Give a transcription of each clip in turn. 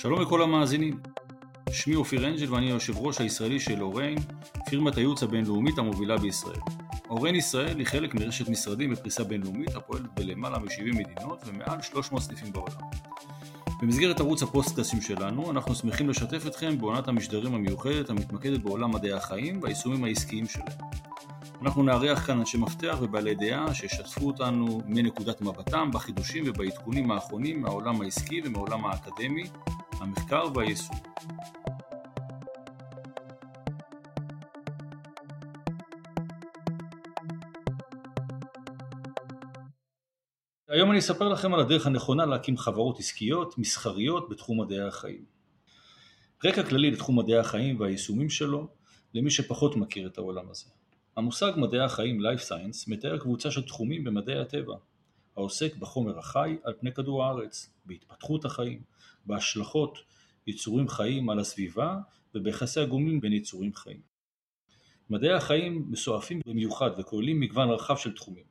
שלום לכל המאזינים. שמי אופיר אנג'ל ואני היושב ראש הישראלי של אוריין, פירמת הייעוץ הבינלאומית המובילה בישראל. אוריין ישראל היא חלק מרשת משרדים בפריסה בינלאומית הפועלת בלמעלה מ-70 מדינות ומעל 300 סניפים בעולם. במסגרת ערוץ הפוסטקאסים שלנו, אנחנו שמחים לשתף אתכם בעונת המשדרים המיוחדת המתמקדת בעולם מדעי החיים והיישומים העסקיים שלהם. אנחנו נארח כאן אנשי מפתח ובעלי דעה שישתפו אותנו מנקודת מבטם בחידושים ובעדכונים האחרונים מהעולם העסקי ומהעולם האקדמי, המחקר והיישום. היום אני אספר לכם על הדרך הנכונה להקים חברות עסקיות, מסחריות, בתחום מדעי החיים. רקע כללי לתחום מדעי החיים והיישומים שלו, למי שפחות מכיר את העולם הזה. המושג מדעי החיים Life Science מתאר קבוצה של תחומים במדעי הטבע, העוסק בחומר החי על פני כדור הארץ, בהתפתחות החיים, בהשלכות יצורים חיים על הסביבה וביחסי הגומלין בין יצורים חיים. מדעי החיים מסועפים במיוחד וכוללים מגוון רחב של תחומים.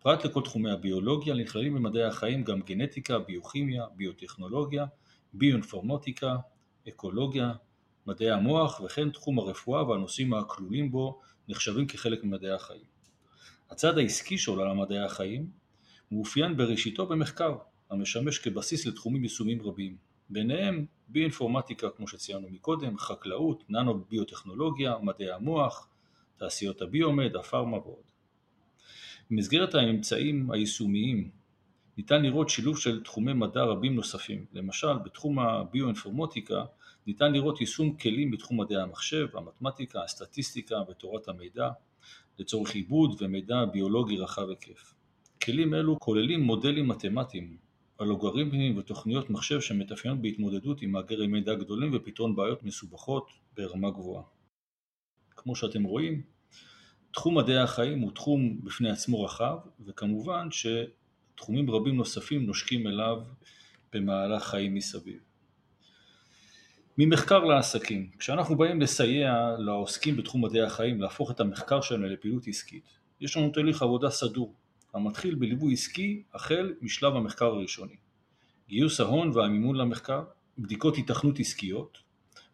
פרט לכל תחומי הביולוגיה נכללים במדעי החיים גם גנטיקה, ביוכימיה, ביוטכנולוגיה, ביואינפורמטיקה, אקולוגיה, מדעי המוח וכן תחום הרפואה והנושאים הכלולים בו נחשבים כחלק ממדעי החיים. הצד העסקי של עולם מדעי החיים מאופיין בראשיתו במחקר המשמש כבסיס לתחומים יישומיים רבים, ביניהם ביואינפורמטיקה כמו שציינו מקודם, חקלאות, ננו ביוטכנולוגיה, מדעי המוח, תעשיות הביומד, הפארמה ועוד. במסגרת האמצעים היישומיים ניתן לראות שילוב של תחומי מדע רבים נוספים, למשל בתחום הביואינפורמטיקה ניתן לראות יישום כלים בתחום מדעי המחשב, המתמטיקה, הסטטיסטיקה ותורת המידע לצורך עיבוד ומידע ביולוגי רחב היקף. כלים אלו כוללים מודלים מתמטיים, אלוגריתמים ותוכניות מחשב שמתאפיינות בהתמודדות עם מאגרי מידע גדולים ופתרון בעיות מסובכות ברמה גבוהה. כמו שאתם רואים, תחום מדעי החיים הוא תחום בפני עצמו רחב, וכמובן שתחומים רבים נוספים נושקים אליו במהלך חיים מסביב. ממחקר לעסקים, כשאנחנו באים לסייע לעוסקים בתחום מדעי החיים להפוך את המחקר שלנו לפעילות עסקית, יש לנו תהליך עבודה סדור, המתחיל בליווי עסקי החל משלב המחקר הראשוני. גיוס ההון והמימון למחקר, בדיקות היתכנות עסקיות,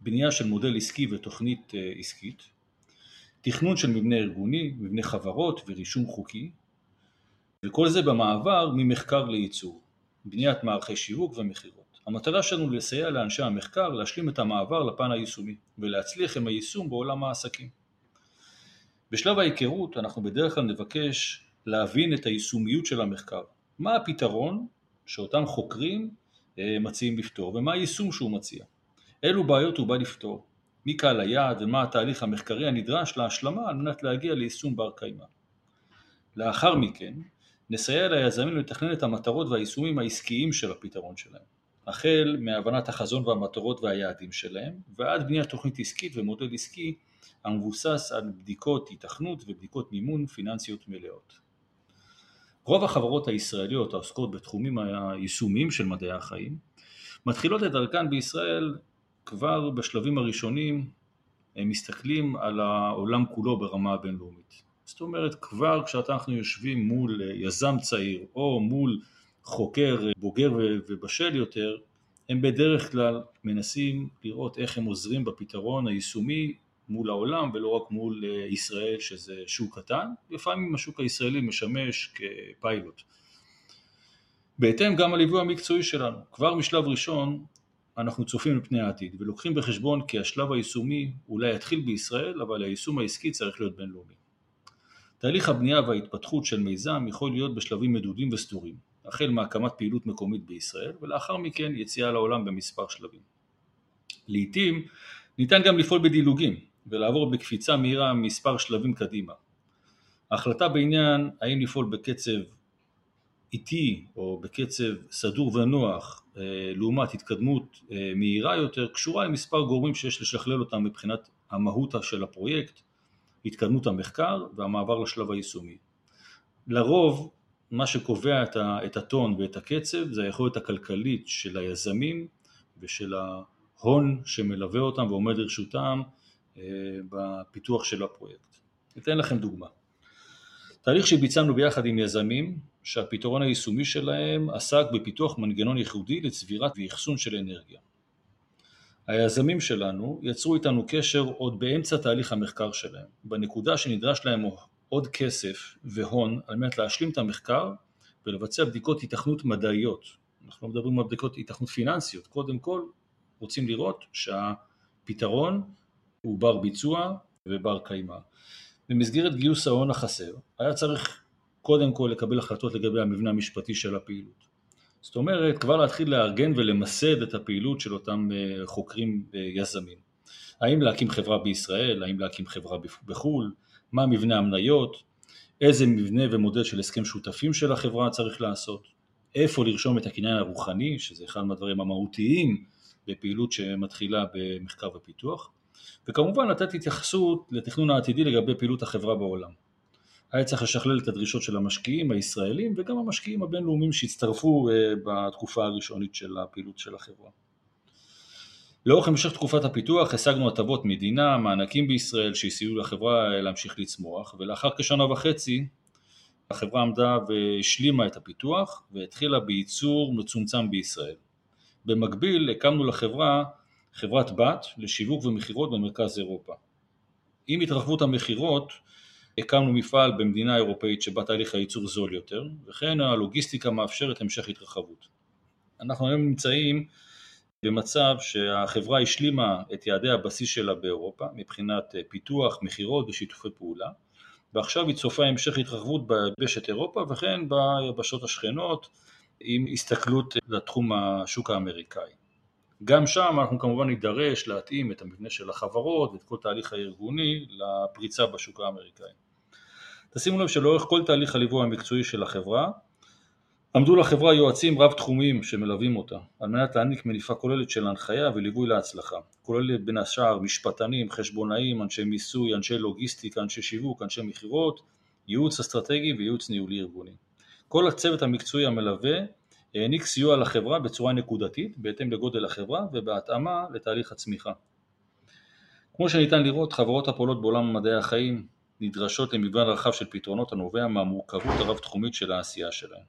בנייה של מודל עסקי ותוכנית אה, עסקית, תכנון של מבנה ארגוני, מבנה חברות ורישום חוקי, וכל זה במעבר ממחקר לייצור, בניית מערכי שיווק ומכירות. המטרה שלנו לסייע לאנשי המחקר להשלים את המעבר לפן היישומי ולהצליח עם היישום בעולם העסקים. בשלב ההיכרות אנחנו בדרך כלל נבקש להבין את היישומיות של המחקר. מה הפתרון שאותם חוקרים אה, מציעים לפתור ומה היישום שהוא מציע. אילו בעיות הוא בא לפתור. מי קהל היעד ומה התהליך המחקרי הנדרש להשלמה על מנת להגיע ליישום בר קיימא. לאחר מכן נסייע ליזמים לתכנן את המטרות והיישומים העסקיים של הפתרון שלהם, החל מהבנת החזון והמטרות והיעדים שלהם ועד בניית תוכנית עסקית ומודל עסקי המבוסס על בדיקות היתכנות ובדיקות מימון פיננסיות מלאות. רוב החברות הישראליות העוסקות בתחומים היישומיים של מדעי החיים מתחילות את דרכן בישראל כבר בשלבים הראשונים הם מסתכלים על העולם כולו ברמה הבינלאומית. זאת אומרת כבר כשאנחנו יושבים מול יזם צעיר או מול חוקר בוגר ובשל יותר הם בדרך כלל מנסים לראות איך הם עוזרים בפתרון היישומי מול העולם ולא רק מול ישראל שזה שוק קטן, לפעמים השוק הישראלי משמש כפיילוט. בהתאם גם הליווי המקצועי שלנו, כבר משלב ראשון אנחנו צופים לפני העתיד ולוקחים בחשבון כי השלב היישומי אולי יתחיל בישראל אבל היישום העסקי צריך להיות בינלאומי. תהליך הבנייה וההתפתחות של מיזם יכול להיות בשלבים מדודים וסדורים, החל מהקמת פעילות מקומית בישראל ולאחר מכן יציאה לעולם במספר שלבים. לעיתים ניתן גם לפעול בדילוגים ולעבור בקפיצה מהירה מספר שלבים קדימה. ההחלטה בעניין האם לפעול בקצב איטי או בקצב סדור ונוח אה, לעומת התקדמות אה, מהירה יותר קשורה למספר גורמים שיש לשכלל אותם מבחינת המהות של הפרויקט, התקדמות המחקר והמעבר לשלב היישומי. לרוב מה שקובע את הטון ואת הקצב זה היכולת הכלכלית של היזמים ושל ההון שמלווה אותם ועומד לרשותם בפיתוח של הפרויקט. אתן לכם דוגמה. תהליך שביצענו ביחד עם יזמים שהפתרון היישומי שלהם עסק בפיתוח מנגנון ייחודי לצבירת ואחסון של אנרגיה. היזמים שלנו יצרו איתנו קשר עוד באמצע תהליך המחקר שלהם, בנקודה שנדרש להם עוד כסף והון על מנת להשלים את המחקר ולבצע בדיקות היתכנות מדעיות. אנחנו לא מדברים על בדיקות היתכנות פיננסיות, קודם כל רוצים לראות שהפתרון הוא בר ביצוע ובר קיימא. במסגרת גיוס ההון החסר היה צריך קודם כל לקבל החלטות לגבי המבנה המשפטי של הפעילות. זאת אומרת, כבר להתחיל לארגן ולמסד את הפעילות של אותם אה, חוקרים אה, יזמים. האם להקים חברה בישראל, האם להקים חברה בחו"ל, מה מבנה המניות, איזה מבנה ומודל של הסכם שותפים של החברה צריך לעשות, איפה לרשום את הקניין הרוחני, שזה אחד מהדברים המהותיים בפעילות שמתחילה במחקר ופיתוח, וכמובן לתת התייחסות לתכנון העתידי לגבי פעילות החברה בעולם. היה צריך לשכלל את הדרישות של המשקיעים הישראלים וגם המשקיעים הבינלאומיים שהצטרפו אה, בתקופה הראשונית של הפעילות של החברה. לאורך המשך תקופת הפיתוח השגנו הטבות מדינה, מענקים בישראל שהסייעו לחברה להמשיך לצמוח ולאחר כשנה וחצי החברה עמדה והשלימה את הפיתוח והתחילה בייצור מצומצם בישראל. במקביל הקמנו לחברה חברת בת לשיווק ומכירות במרכז אירופה. עם התרחבות המכירות הקמנו מפעל במדינה אירופאית שבה תהליך הייצור זול יותר וכן הלוגיסטיקה מאפשרת המשך התרחבות. אנחנו היום נמצאים במצב שהחברה השלימה את יעדי הבסיס שלה באירופה מבחינת פיתוח, מכירות ושיתופי פעולה ועכשיו היא צופה המשך התרחבות ביבשת אירופה וכן ביבשות השכנות עם הסתכלות לתחום השוק האמריקאי. גם שם אנחנו כמובן נידרש להתאים את המבנה של החברות ואת כל תהליך הארגוני לפריצה בשוק האמריקאי. תשימו לב שלאורך כל תהליך הליווי המקצועי של החברה עמדו לחברה יועצים רב תחומיים שמלווים אותה על מנת להעניק מניפה כוללת של הנחיה וליווי להצלחה כוללת בין השאר משפטנים, חשבונאים, אנשי מיסוי, אנשי לוגיסטיקה, אנשי שיווק, אנשי מכירות, ייעוץ אסטרטגי וייעוץ ניהולי ארגוני. כל הצוות המקצועי המלווה העניק סיוע לחברה בצורה נקודתית בהתאם לגודל החברה ובהתאמה לתהליך הצמיחה. כמו שניתן לראות חברות הפועלות בעולם מדעי החיים נדרשות למגוון רחב של פתרונות הנובע מהמורכבות הרב תחומית של העשייה שלהן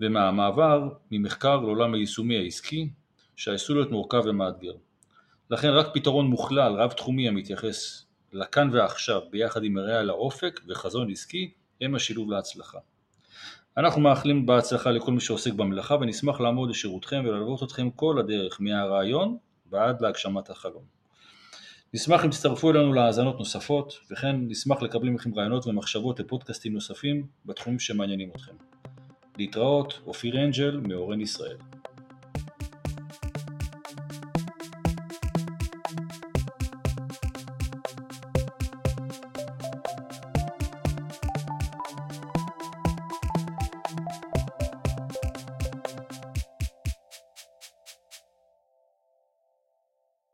ומהמעבר ממחקר לעולם היישומי העסקי שעשוי להיות מורכב ומאתגר. לכן רק פתרון מוכלל רב תחומי המתייחס לכאן ועכשיו ביחד עם מראה לאופק וחזון עסקי הם השילוב להצלחה. אנחנו מאחלים בהצלחה לכל מי שעוסק במלאכה ונשמח לעמוד לשירותכם וללוות אתכם כל הדרך מהרעיון ועד להגשמת החלום. נשמח אם תצטרפו אלינו להאזנות נוספות וכן נשמח לקבל מכם רעיונות ומחשבות לפודקאסטים נוספים בתחומים שמעניינים אתכם. להתראות, אופיר אנג'ל מאורן ישראל